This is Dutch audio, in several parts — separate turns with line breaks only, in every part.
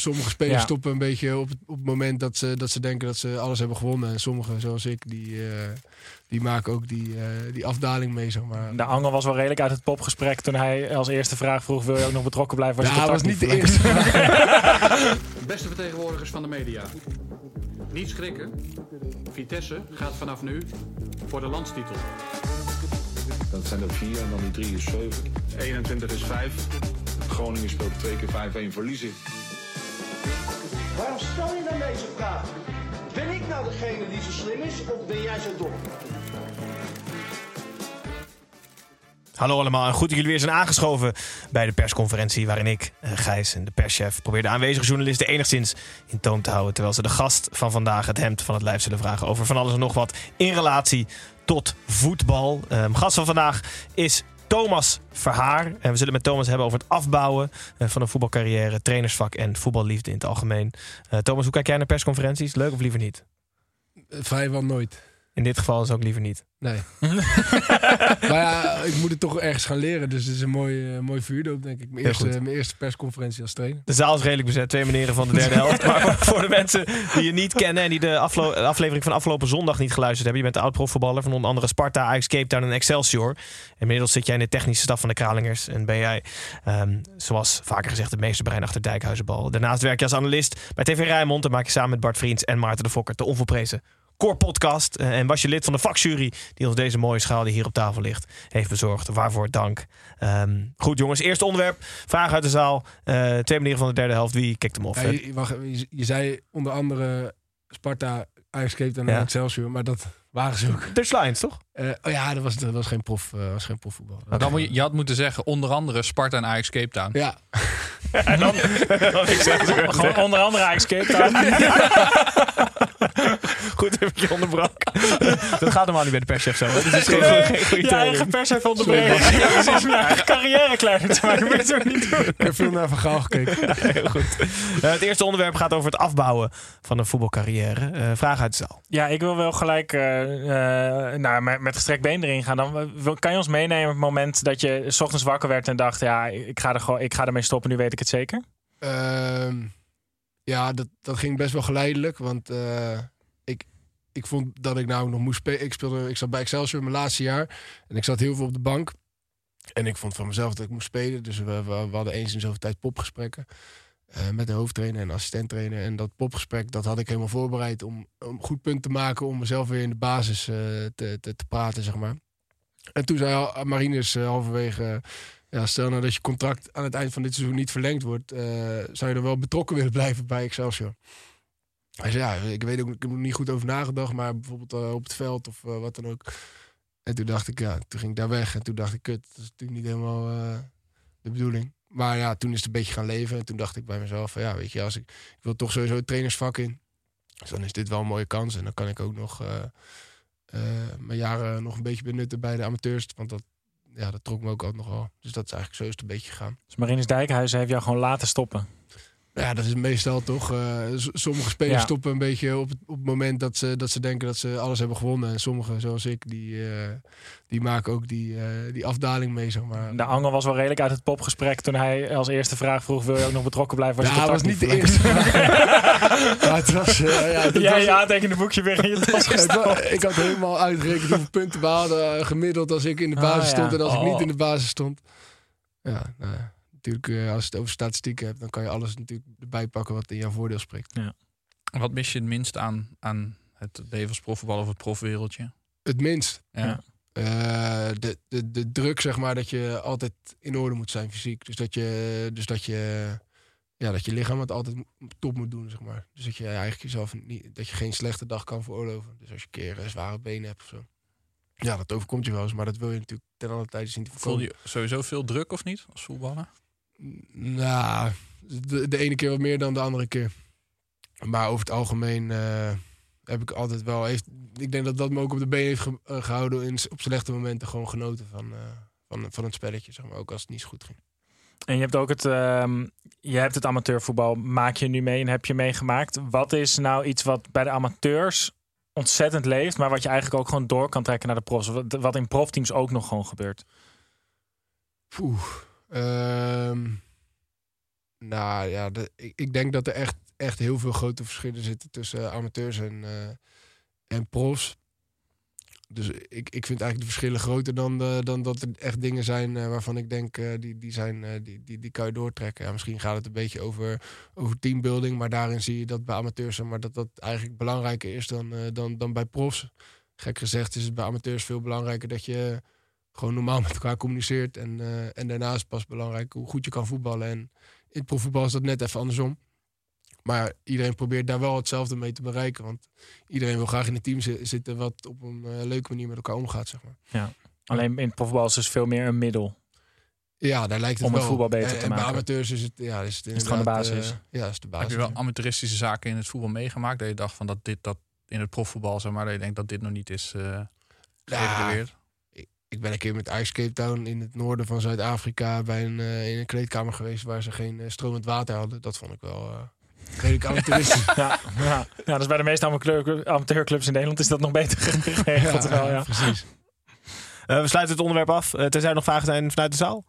Sommige spelers
Ja.
stoppen een beetje op het, op het moment dat ze, dat ze denken dat ze alles hebben gewonnen. En sommigen, zoals ik, die, eh, die maken ook die, eh, die afdaling mee, zeg maar.
De angel was wel redelijk uit het popgesprek toen hij als eerste vraag vroeg: wil je ook nog betrokken blijven?
Ja, was
contact
niet de eerste.
Beste vertegenwoordigers van de media. Niet schrikken. Vitesse gaat vanaf nu voor de landstitel.
Dat zijn er vier en dan die drie is zeven. 21 is vijf. Groningen speelt twee keer 5-1 verliezen.
Waarom stel je dan deze vraag? Ben ik nou degene die zo slim is of ben jij zo dom?
Hallo allemaal en goed dat jullie weer zijn aangeschoven bij de persconferentie waarin ik, eh, Gijs en de perschef probeer de aanwezige journalisten enigszins in toom te houden terwijl ze de gast van vandaag het hemd van het lijf zullen vragen over van alles en nog wat in relatie tot voetbal. Ehm, gast van vandaag is Thomas Verhaar. En we zullen met Thomas hebben over het afbouwen eh, van een voetbalcarrière, trainersvak en voetballiefde in het algemeen. Eh, Thomas, hoe kijk jij naar persconferenties? Leuk of liever niet?
Vrijwel nooit.
In dit geval is ook liever niet.
Nee. maar ja, ik moet het toch ergens gaan leren. Dus het is een mooi, eh, mooi vuurdoop, denk ik. Mijn eerste, mijn eerste persconferentie als trainer.
De zaal is redelijk bezet, twee meneren van de derde helft. Maar voor- de mensen die je niet kennen en die de aflevering van afgelopen zondag niet geluisterd hebben. Je bent de oud-profvoetballer van onder andere Sparta, Ajax Cape Town en Excelsior. Inmiddels zit jij in de technische staf van de Kralingers en ben jij, ehm, zoals vaker gezegd, het meeste brein achter Dijkhuizenbal. Daarnaast werk je als analist bij TV Rijnmond en maak je samen met Bart Vriends en Maarten de Fokker de onvolprezen Core Podcast. Eh, En was je lid van de vakjury die ons deze mooie schaal die hier op tafel ligt heeft bezorgd. Waarvoor dank. Ehm, goed jongens, eerste onderwerp. Vraag uit de zaal. Eh, twee manieren van de derde helft. Wie kikt hem off?
Ja, je, wacht, je, je zei onder andere Sparta, Ajax Cape en
Ja.
Excelsior. Maar dat waren ze ook.
Dutch Lions, toch?
Eh, oh ja, dat was, dat was geen prof, eh, was geen profvoetbal.
Dan moet je, je had moeten zeggen, onder andere Sparta en Ajax Cape Town.
Ja,
En dan, gewoon onder andere Ajax Cape Town.
Goed, heb ik je onderbrak. dat gaat normaal niet bij de perschef zo. Dat is geen, geen goede
Je
timing.
eigen pers heeft onderbreken. Ja, precies. Om je eigen carrière kleiner te maken. Maar dat niet doen.
ik heb veel naar Van Gaal gekeken.
Heel goed. Eh, het eerste onderwerp gaat over het afbouwen van een voetbalcarrière. Eh, vraag uit de zaal.
Ja, ik wil wel gelijk nou, met, gestrekt been erin gaan. Dan, eh, kan je ons meenemen op het moment dat je s ochtends wakker werd en dacht... ja, ik ga, er gewoon, ik ga ermee stoppen, nu weet ik het zeker?
Ehm, ja, dat, dat ging best wel geleidelijk. Want eh, ik, ik vond dat ik nou nog moest spelen. Ik, ik zat bij Excelsior mijn laatste jaar. En ik zat heel veel op de bank. En ik vond van mezelf dat ik moest spelen. Dus we, we, we hadden eens in zoveel tijd popgesprekken. Eh, met de hoofdtrainer en assistenttrainer. En dat popgesprek dat had ik helemaal voorbereid om om goed punt te maken. Om mezelf weer in de basis eh, te, te, te praten, zeg maar. En toen zei Marinus eh, halverwege... ja, stel nou dat je contract aan het eind van dit seizoen niet verlengd wordt, zou je er wel betrokken willen blijven bij Excelsior? Hij zei, ja, ik weet ook, ik heb er niet goed over nagedacht, maar bijvoorbeeld op het veld of wat dan ook. En toen dacht ik, ja, toen ging ik daar weg en toen dacht ik, kut, dat is natuurlijk niet helemaal de bedoeling. Maar ja, toen is het een beetje gaan leven en toen dacht ik bij mezelf, van, ja, weet je, als ik, ik wil toch sowieso het trainersvak in, dus dan is dit wel een mooie kans en dan kan ik ook nog eh, eh, mijn jaren nog een beetje benutten bij de amateurs, want dat ja, dat trok me ook altijd nog wel. Dus dat is eigenlijk zo is het een beetje gegaan.
Dus Marinus Dijkhuizen heeft jou gewoon laten stoppen.
Ja, dat is meestal toch. eh, sommige spelers
Ja.
stoppen een beetje op het, op het moment dat ze, dat ze denken dat ze alles hebben gewonnen. En sommigen, zoals ik, die, eh, die maken ook die, eh, die afdaling mee, zeg maar.
De angel was wel redelijk uit het popgesprek toen hij als eerste vraag vroeg... wil je ook nog betrokken blijven?
ja, dat was niet de eerste. maar het was... ja, het
Jij
was-
je aantekende boekje weer in je tas
wa- ik had helemaal uitgerekend hoeveel punten we hadden gemiddeld als ik in de
Ah,
basis
ja.
stond en als ik
Oh.
niet in de basis stond. Ja, nou ja, natuurlijk eh, als je het over statistieken hebt, dan kan je alles natuurlijk erbij pakken wat in jouw voordeel spreekt.
Wat mis je het minst aan, aan het leven als profvoetballer of het profwereldje?
Het minst.
Ja.
Eh, de, de, de druk, zeg maar, dat je altijd in orde moet zijn fysiek. Dus dat je, dus dat je, ja, dat je lichaam het altijd top moet doen, zeg maar. Dus dat je eigenlijk jezelf niet, dat je geen slechte dag kan veroorloven. Dus als je een keer eh, zware benen hebt of zo. Ja, dat overkomt je wel eens, maar dat wil je natuurlijk ten alle tijde zien te
Voel je sowieso veel druk of niet als voetballer?
Nou, de, de ene keer wat meer dan de andere keer. Maar over het algemeen eh, heb ik altijd wel... Heeft, ik denk dat dat me ook op de been heeft ge- eh, gehouden... In, op slechte momenten gewoon genoten van, eh, van, van het spelletje, zeg maar. Ook als het niet zo goed ging.
En je hebt ook het, ehm, je hebt het amateurvoetbal, maak je nu mee en heb je meegemaakt. Wat is nou iets wat bij de amateurs ontzettend leeft, maar wat je eigenlijk ook gewoon door kan trekken naar de profs? Wat, wat in profteams ook nog gewoon gebeurt.
Poeh. Ehm, nou ja, ik, ik denk dat er echt, echt heel veel grote verschillen zitten tussen amateurs en, eh, en profs. Dus ik, ik vind eigenlijk de verschillen groter dan, de, dan dat er echt dingen zijn eh, waarvan ik denk, eh, die, die, zijn, eh, die, die, die kan je doortrekken. Ja, misschien gaat het een beetje over, over teambuilding, maar daarin zie je dat bij amateurs maar, dat dat eigenlijk belangrijker is dan, eh, dan, dan bij profs. Gek gezegd is het bij amateurs veel belangrijker dat je gewoon normaal met elkaar communiceert. En, eh, en daarnaast is pas belangrijk hoe goed je kan voetballen. En in het profvoetbal is dat net even andersom. Maar iedereen probeert daar wel hetzelfde mee te bereiken. Want iedereen wil graag in een team zi- zitten wat op een eh, leuke manier met elkaar omgaat, zeg maar.
Ja. Alleen in het profvoetbal is dus veel meer een middel.
Ja, daar lijkt het
Om het
wel.
voetbal beter
En-
te
en
maken.
bij amateurs is het, ja, is het,
het gewoon de basis?
eh, ja, is de basis.
Heb je wel amateuristische zaken in het voetbal meegemaakt? Dat je dacht van dat dit dat in het profvoetbal, zeg maar, dat je denkt dat dit nog niet is eh geëvalueerd?
Ik, ben een keer met Ice Cape Town in het noorden van Zuid-Afrika bij een, eh, in een kleedkamer geweest waar ze geen eh, stromend water hadden. Dat vond ik wel eh redelijk amateuristisch.
Ja, ja. ja, dus bij de meeste amateur- amateurclubs in Nederland is dat nog beter geregeld. wel, ja.
precies.
Eh, we sluiten het onderwerp af. Tenzij er nog vragen zijn vanuit de zaal.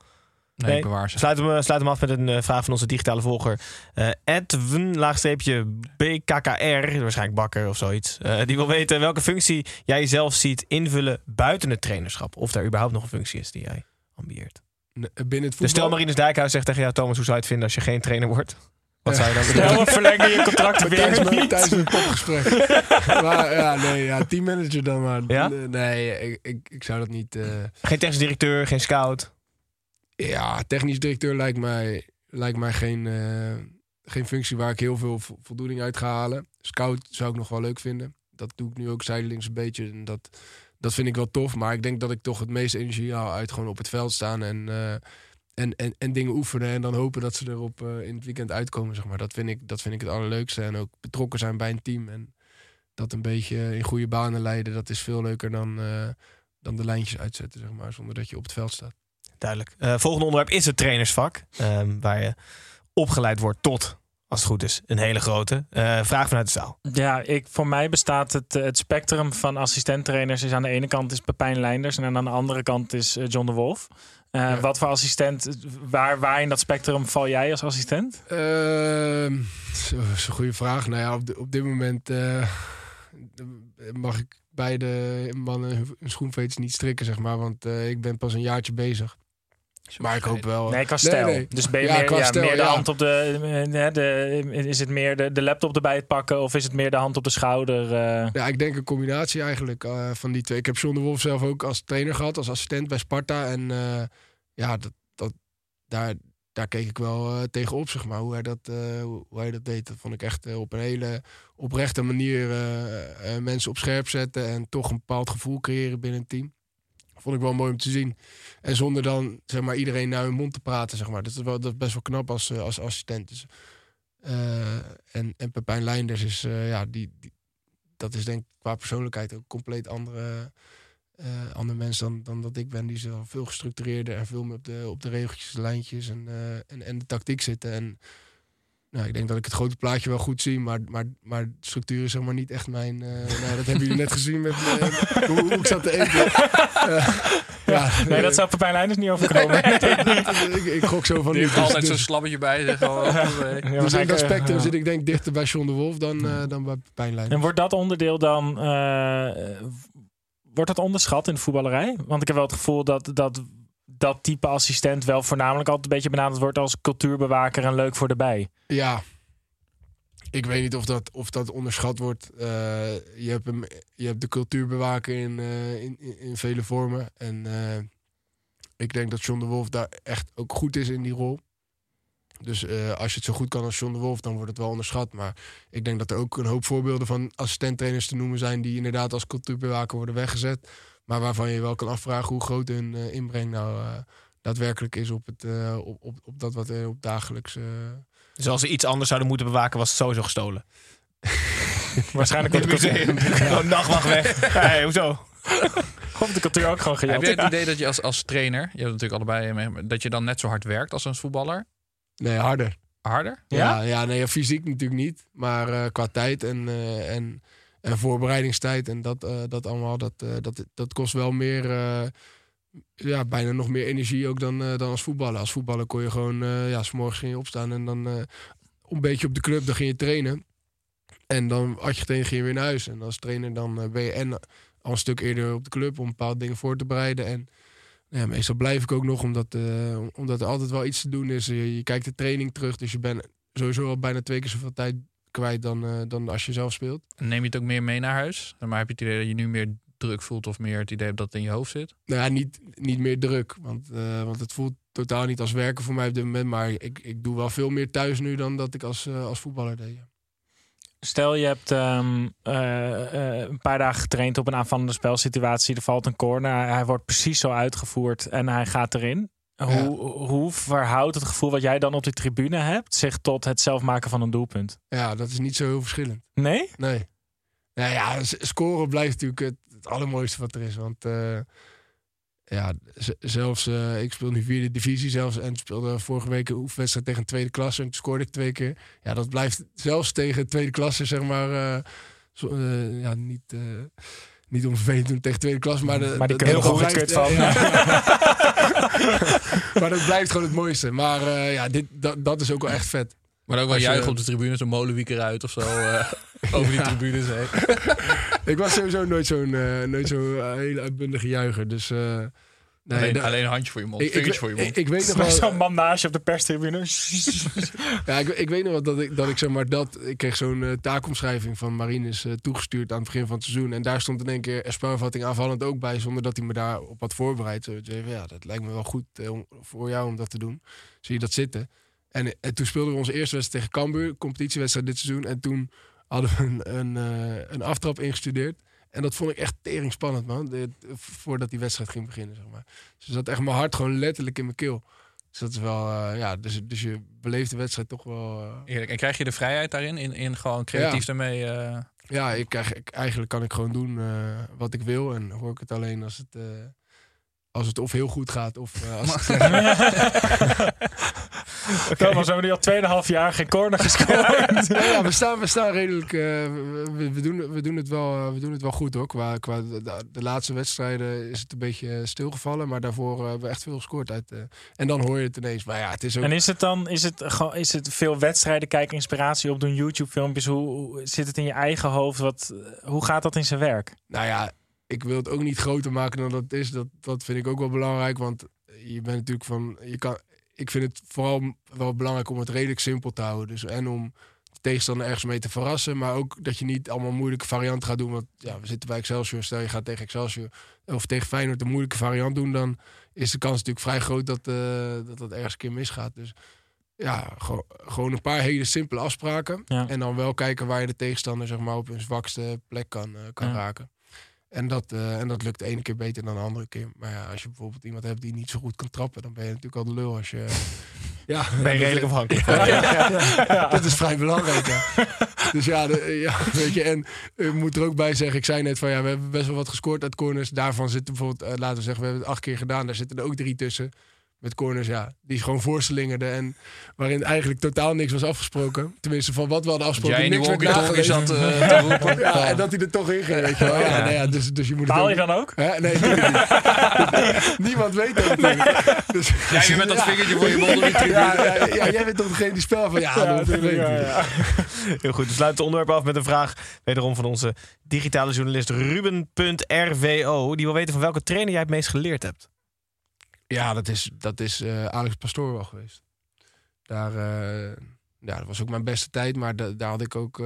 Nee, bewaar ze.
Sluit hem, eh, sluit hem af met een eh, vraag van onze digitale volger. Eh Edwin, laagstreepje BKKR, waarschijnlijk bakker of zoiets. Eh, die wil weten welke functie jij jezelf ziet invullen buiten het trainerschap. Of er überhaupt nog een functie is die jij ambieert.
Binnen het
Dus
voetbal.
stel Marinus Dijkhuis zegt tegen jou, Thomas, hoe zou je het vinden als je geen trainer wordt? Wat zou je dan
Stel,
doen?
we verlengen je contract
tijdens
weer
mijn,
niet.
tijdens mijn popgesprek. maar ja, nee, ja, teammanager dan maar.
Ja?
Nee, ik, ik, ik zou dat niet... eh,
Geen technisch directeur, geen scout.
Ja, technisch directeur lijkt mij, lijkt mij geen, eh, geen functie waar ik heel veel vo- voldoening uit ga halen. Scout zou ik nog wel leuk vinden. Dat doe ik nu ook zijdelings een beetje. En dat, dat vind ik wel tof. Maar ik denk dat ik toch het meeste energie haal uit gewoon op het veld staan en, eh, en, en, en dingen oefenen. En dan hopen dat ze er op, eh, in het weekend uitkomen. Zeg maar. dat, vind ik, dat vind ik het allerleukste. En ook betrokken zijn bij een team. En dat een beetje in goede banen leiden. Dat is veel leuker dan, dan de lijntjes uitzetten, zeg maar. Zonder dat je op het veld staat.
Duidelijk. Eh, volgende onderwerp is het trainersvak. ehm, waar je opgeleid wordt tot, als het goed is, een hele grote. Eh, vraag vanuit de zaal.
Ja, ik, voor mij bestaat het, eh, het spectrum van assistenttrainers. Is aan de ene kant is Pepijn Leinders en aan de andere kant is John de Wolf. Eh,
Ja.
Wat voor assistent, waar, waar in dat spectrum val jij als assistent?
Ehm, zo, dat is een goede vraag. Nou ja, op, op dit moment eh, mag ik beide mannen hun- schoenveters niet strikken, zeg maar. Want eh, ik ben pas een jaartje bezig. Maar ik hoop wel...
Nee, qua stijl.
nee.
Dus ben je
Ja,
meer, ja,
stijl,
meer de
ja.
hand op de, eh, de. Is het meer de, de laptop erbij het pakken of is het meer de hand op de schouder? eh?
Ja, ik denk een combinatie eigenlijk eh, van die twee. Ik heb John de Wolf zelf ook als trainer gehad, als assistent bij Sparta. En eh, ja, dat, dat, daar, daar keek ik wel eh, tegenop, zeg maar. Hoe hij, dat, eh, hoe hij dat deed, dat vond ik echt eh, op een hele oprechte manier eh, eh, mensen op scherp zetten. En toch een bepaald gevoel creëren binnen een team. Vond ik wel mooi om te zien. En zonder dan zeg maar, iedereen naar hun mond te praten. Zeg maar. Dat, is wel, dat is best wel knap als, eh, als assistent. Dus, eh, en, en Pepijn Leinders is, eh, ja, die, die, dat is denk ik qua persoonlijkheid ook compleet andere, eh andere mens dan, dan dat ik ben. Die is veel gestructureerder en veel meer op de, op de regeltjes, lijntjes en, en, en de tactiek zitten. En nou, ik denk dat ik het grote plaatje wel goed zie, maar, maar, maar structuur is zeg maar niet echt mijn... eh nou, dat hebben jullie net gezien met eh, hoe, hoe ik zat te eten. Eh, ja,
Nee, dat zou Pepijn Leinders niet overkomen.
ik, ik gok zo van
Die
niet.
heeft
Dus-
altijd zo'n
dus-
slabbetje bij. Zeg, nee.
Ja,
dus in dat spectrum zit ik denk dichter bij John de Wolf dan, eh, dan bij Pijnlijn.
En wordt dat onderdeel dan. eh, wordt dat onderschat in de voetballerij? Want ik heb wel het gevoel dat dat, dat type assistent wel voornamelijk altijd een beetje benaderd wordt als cultuurbewaker en leuk voor de bij.
Ja. Ik weet niet of dat, of dat onderschat wordt. Eh, je, hebt hem, je hebt de cultuurbewaker in, eh, in, in, vele vormen. En eh, ik denk dat John de Wolf daar echt ook goed is in die rol. Dus als je het zo goed kan als John de Wolf, dan wordt het wel onderschat. Maar ik denk dat er ook een hoop voorbeelden van assistenttrainers te noemen zijn... die inderdaad als cultuurbewaker worden weggezet. Maar waarvan je wel kan afvragen hoe groot hun eh, inbreng nou eh, daadwerkelijk is... op, het, eh, op, op, op dat wat er op dagelijks... eh,
Dus als ze iets anders zouden moeten bewaken, was het sowieso gestolen.
Waarschijnlijk wordt het
museum. Gewoon nachtwacht weg. Hey, hoezo?
Of de cultuur ook gewoon
Heb
gejat.
jij het idee dat je als, als trainer, je hebt natuurlijk allebei mee, dat je dan net zo hard werkt als een voetballer?
Nee, harder.
Harder?
Ja, ja, nee, ja, fysiek natuurlijk niet. Maar eh, qua tijd en, eh, en, en voorbereidingstijd en dat, eh, dat allemaal, dat, eh, dat, dat kost wel meer, eh, ja, bijna nog meer energie ook dan, dan als voetballer. Als voetballer kon je gewoon, ja, s'morgens ging je opstaan en dan een beetje op de club, dan ging je trainen. En dan had je getraind, ging je weer naar huis. En als trainer dan ben je en al een stuk eerder op de club om bepaalde dingen voor te bereiden. En ja, meestal blijf ik ook nog, omdat, omdat er altijd wel iets te doen is. Je, je kijkt de training terug, dus je bent sowieso al bijna twee keer zoveel tijd kwijt dan, eh, dan als je zelf speelt.
Neem je het ook meer mee naar huis? Maar heb je het idee dat je nu meer druk voelt of meer het idee hebt dat het in je hoofd zit?
Nou ja, niet, niet meer druk, want, eh, want het voelt totaal niet als werken voor mij op dit moment. Maar ik, ik doe wel veel meer thuis nu dan dat ik als, eh, als voetballer deed. ja.
Stel je hebt ehm, eh, eh, een paar dagen getraind op een aanvallende spelsituatie. Er valt een corner. Hij wordt precies zo uitgevoerd en hij gaat erin. Hoe, hoe verhoudt het gevoel wat jij dan op de tribune hebt zich tot het zelf maken van een doelpunt?
Ja, dat is niet zo heel verschillend.
Nee?
Nee. Nou ja, scoren blijft natuurlijk het, het allermooiste wat er is. Want eh, ja, zelfs, eh, ik speel nu vierde divisie zelfs. En speelde vorige week een oefenwedstrijd tegen een tweede klasse. En toen scoorde ik twee keer. Ja, dat blijft zelfs tegen tweede klasse, zeg maar. eh, zo, ja, niet, niet om vervelend te doen tegen tweede klasse. Maar, de,
Maar die kunnen er goed
blijft-
kut van.
maar dat blijft gewoon het mooiste. Maar eh, ja, dit, dat, dat is ook wel echt vet.
Maar ook wel
Als je-
juichen op de tribune, zo'n molenwieker uit of zo. eh, over die tribunes heen.
Ik was sowieso nooit zo'n eh, nooit zo'n hele uitbundige juicher. Dus eh, nee,
alleen, een handje voor je mond,
ik, ik,
vingertje voor je mond.
ik, ik weet nog
Met
wel.
zo'n je op de perstribune.
Ja, ik, ik weet nog wel dat ik, dat ik zeg maar dat. Ik kreeg zo'n eh, taakomschrijving van Marines eh, toegestuurd aan het begin van het seizoen. En daar stond in één keer een spelvatting aanvallend ook bij, zonder dat hij me daarop had voorbereid. Zo, zei, ja, dat lijkt me wel goed eh, om- voor jou om dat te doen. Zie je dat zitten? En, en toen speelden we onze eerste wedstrijd tegen Cambuur, competitiewedstrijd dit seizoen. En toen hadden we een, een, eh, een aftrap ingestudeerd. En dat vond ik echt tering spannend, man. De- voordat die wedstrijd ging beginnen, zeg maar. Dus zat echt mijn hart gewoon letterlijk in mijn keel. Dus dat is wel, eh, ja, dus, dus je beleeft de wedstrijd toch wel. eh,
Eerlijk. En krijg je de vrijheid daarin? In, in gewoon creatief
Ja.
daarmee... eh,
ja, ik krijg, ik, eigenlijk kan ik gewoon doen wat ik wil. En hoor ik het alleen als het, als het of heel goed gaat of eh, als het.
Thomas, we hebben nu al 2,5 jaar geen corner gescoord.
Ja, ja, we, staan, we staan redelijk. eh, we, we, doen, we, doen het wel, eh, we doen het wel goed hoor. Qua, qua de, laatste wedstrijden is het een beetje stilgevallen. Maar daarvoor eh, hebben we echt veel gescoord uit. eh, en dan hoor je het ineens. Maar ja, het is ook.
En is het dan is het, gewoon- is het veel wedstrijden kijken, inspiratie op doen, YouTube-filmpjes? Hoe, hoe zit het in je eigen hoofd? Wat, hoe gaat dat in zijn werk?
Nou ja, ik wil het ook niet groter maken dan dat het is. Dat, dat vind ik ook wel belangrijk. Want je bent natuurlijk van. Je kan, ik vind het vooral wel belangrijk om het redelijk simpel te houden. Dus en om de tegenstander ergens mee te verrassen. Maar ook dat je niet allemaal moeilijke varianten gaat doen. Want ja, we zitten bij Excelsior. Stel je gaat tegen Excelsior of tegen Feyenoord een moeilijke variant doen. Dan is de kans natuurlijk vrij groot dat eh, dat, dat ergens een keer misgaat. Dus ja, gewoon, gewoon een paar hele simpele afspraken.
Ja.
En dan wel kijken waar je de tegenstander zeg maar, op hun zwakste plek kan, eh, kan
Ja.
raken. En dat, eh, en dat lukt de ene keer beter dan de andere keer. Maar ja, als je bijvoorbeeld iemand hebt die niet zo goed kan trappen, dan ben je natuurlijk al de lul als je. ja,
Ben je redelijk afhankelijk.
ja, ja, ja. Dat is vrij belangrijk. Dus ja, de- ja, weet je. En ik moet er ook bij zeggen, ik zei net van ja, we hebben best wel wat gescoord uit corners. Daarvan zitten bijvoorbeeld, eh, laten we zeggen, we hebben het acht keer gedaan. Daar zitten er ook drie tussen. Met corners, ja, die gewoon voorslingerden. En waarin eigenlijk totaal niks was afgesproken. Tenminste, van wat we hadden afgesproken.
jij
niks werd nagelezen.
zat eh, te roepen.
Ja, en dat hij er toch in ging, weet je wel. Ja,
Ja.
nou ja, dus, dus je moet ook-
je dan ook?
Hè? Nee, niet. Niemand weet dat. Dus,
Jij weer met dat vingertje voor je mond
ja, ja, ja, jij bent toch degene die spel van ja, dat ik
ja.
Heel goed, we sluiten het onderwerp af met een vraag wederom van onze digitale journalist Ruben.rvo. Die wil weten van welke trainer jij het meest geleerd hebt.
Ja, dat is, dat is eh, Alex Pastoor wel geweest. Daar, eh, ja, dat was ook mijn beste tijd, maar da- daar had ik ook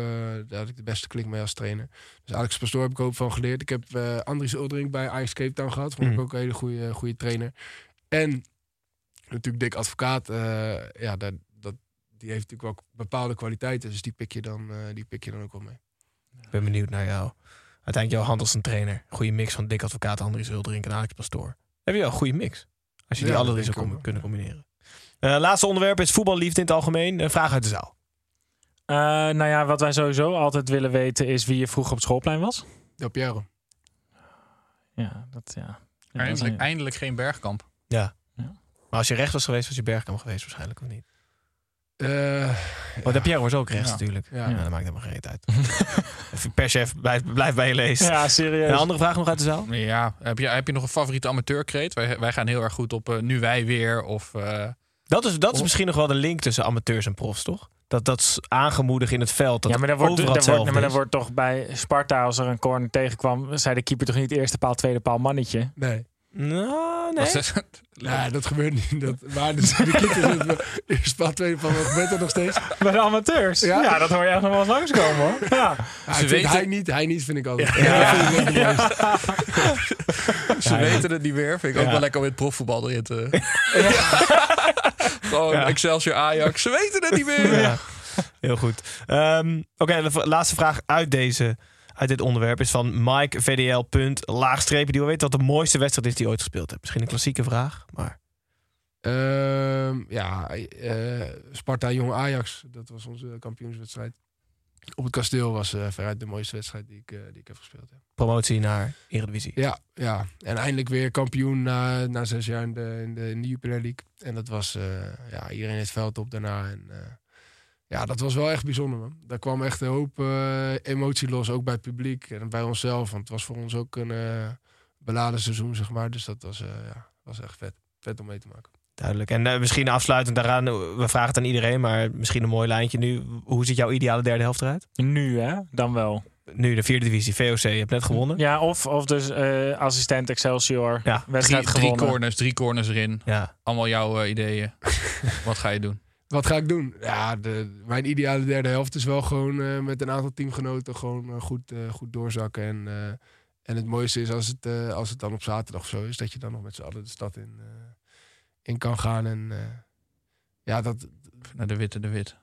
daar had ik de beste klik mee als trainer. Dus Alex Pastoor heb ik ook van geleerd. Ik heb Andries Uldering bij Ajax Cape Town gehad. Vond ik
Mhm.
ook een hele goede, goede trainer. En natuurlijk Dick Advocaat. ja, daar, dat, die heeft natuurlijk wel bepaalde kwaliteiten. Dus die pik je dan, die pik je dan ook wel mee.
Ik ben benieuwd naar jou. Uiteindelijk jouw hand als een trainer. Goede mix van Dick Advocaat, Andries Huldering en Alex Pastoor. Heb je wel een goede mix. Als je die
Ja,
alle drie zou com- kunnen combineren. Eh, laatste onderwerp is voetballiefde in het algemeen. Een vraag uit de zaal.
Eh, nou ja, wat wij sowieso altijd willen weten is wie je vroeger op het schoolplein was.
Del Piero.
Ja, dat ja.
Eindelijk, eindelijk geen bergkamp.
Ja.
Ja.
Maar als je rechts was geweest, was je Bergkamp geweest waarschijnlijk, of niet?
Eh,
Want de Pierre was ook rechts
Ja.
natuurlijk.
Ja.
Ja. dat maakt helemaal geen reet uit. Even perschef, blijf, blijf bij je lees.
Ja, serieus.
Een andere vraag nog uit de zaal?
Ja, heb je, heb je nog een favoriete amateurkreet? Wij, wij gaan heel erg goed op eh, nu wij weer. Of, eh,
Dat is, dat is
Oh.
misschien nog wel de link tussen amateurs en profs, toch? Dat, dat is aangemoedig in het veld. Dat
ja, maar dan wordt, dan wordt, maar dan wordt toch bij Sparta, als er een corner tegenkwam, zei de keeper toch niet eerste paal, tweede paal mannetje?
nee.
Nou, nee.
was het-
Ja, dat gebeurt niet. Dat, maar de, de eerst paal, tweede paal, wat gebeurt er nog steeds?
Bij de amateurs?
Ja.
Ja, dat hoor je echt nog wel eens langskomen hoor. Ja.
Ja, ik vind
weten-
Hij niet, hij niet vind ik altijd. Ja, dat vind ik.
Ze weten het niet meer. Vind ik ook wel lekker om in het profvoetbal erin te... Gewoon Excelsior Ajax. Ze weten het niet meer.
Ja. Heel goed. Ehm, Oké, de laatste vraag uit, deze, uit dit onderwerp is van Mike VDL. Punt, laagstrepen. Die wil weten wat de mooiste wedstrijd is die je ooit gespeeld hebt. Misschien een klassieke vraag, maar...
Ehm, ja, eh, Sparta Jong Ajax. Dat was onze kampioenswedstrijd. Op het kasteel was eh, veruit de mooiste wedstrijd die ik, eh, die ik heb gespeeld. Ja.
Promotie naar Eredivisie.
Ja, ja, en eindelijk weer kampioen na, na zes jaar in de, in de, in de Jupiler League. En dat was, ja, iedereen het veld op daarna. En, ja, dat was wel echt bijzonder, man. Daar kwam echt een hoop eh, emotie los, ook bij het publiek en bij onszelf. Want het was voor ons ook een eh, beladen seizoen, zeg maar. Dus dat was, eh, ja, was echt vet. Vet om mee te maken.
Duidelijk. En misschien afsluitend daaraan, we vragen het aan iedereen, maar misschien een mooi lijntje nu. Hoe ziet jouw ideale derde helft eruit?
Nu hè, dan wel.
Nu de vierde divisie, VOC, je hebt net gewonnen.
Ja, of, of dus eh, assistent Excelsior,
Ja,
wedstrijd
Drie, drie
gewonnen.
corners, drie corners erin.
Ja.
Allemaal jouw eh, ideeën. Wat ga je doen?
Wat ga ik doen? Ja, de, mijn ideale derde helft is wel gewoon eh, met een aantal teamgenoten gewoon eh, goed, eh, goed doorzakken. En, eh, en het mooiste is als het, eh, als het dan op zaterdag of zo is, dat je dan nog met z'n allen de stad in, eh, in kan gaan. En eh, ja, dat,
Naar de witte, de wit.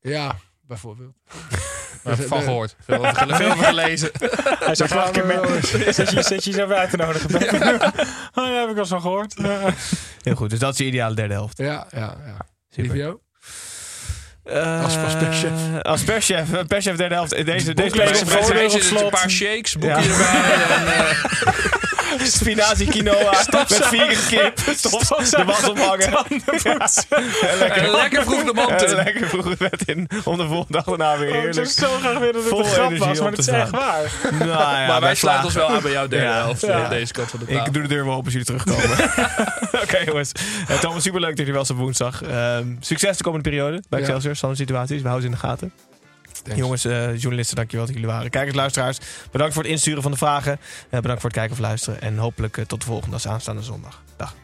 ja, bijvoorbeeld.
Maar van gehoord. Veel gelezen.
Hij zou graag een keer
gaan we
mee. Zet je, zet je zo weer uit te nodigen. Oh, ja, heb ik al zo gehoord. Ja.
Heel goed, dus dat is je ideale derde helft.
Ja, ja, ja. Die
Super. Eh,
Als- als perschef.
Als perschef, perschef derde helft. Deze, deze deze-
op
zitten er een paar shakes, boekje
Ja.
erbij. En, eh,
spinazie quinoa met vier kip. De was ophangen.
lekker, lekker vroeg de mand
En
in.
lekker vroeg het bed in. Om de volgende dag daarna weer
Oh, ik zou
heerlijk.
zo graag willen dat het
Vol
een grap was, maar het is echt waar.
Nou, ja,
maar wij sluiten
slagen.
ons wel aan bij jouw derde
Ja.
helft.
Ja.
eh, Deze kant van de tafel.
Ik doe de deur wel open als jullie terugkomen. Oké jongens. Uh, Thomas, superleuk dat jullie was op woensdag. Ehm, succes de komende periode bij
Ja.
Excelsior. Standaard situaties. We houden ze in de gaten.
Thanks.
Jongens, eh, journalisten, dankjewel dat jullie waren. Kijkers, luisteraars, bedankt voor het insturen van de vragen. Eh, bedankt voor het kijken of luisteren. En hopelijk eh, tot de volgende, is aanstaande zondag. Dag.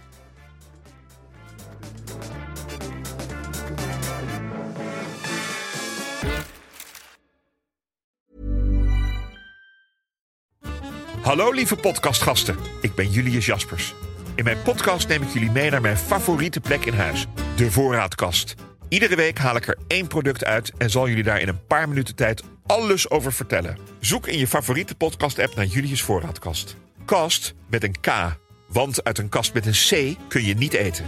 Hallo lieve podcastgasten, ik ben Julius Jaspers. In mijn podcast neem ik jullie mee naar mijn favoriete plek in huis, de voorraadkast. Iedere week haal ik er één product uit en zal jullie daar in een paar minuten tijd alles over vertellen. Zoek in je favoriete podcast-app naar Julius Voorraadkast. Kast met een K, want uit een kast met een C kun je niet eten.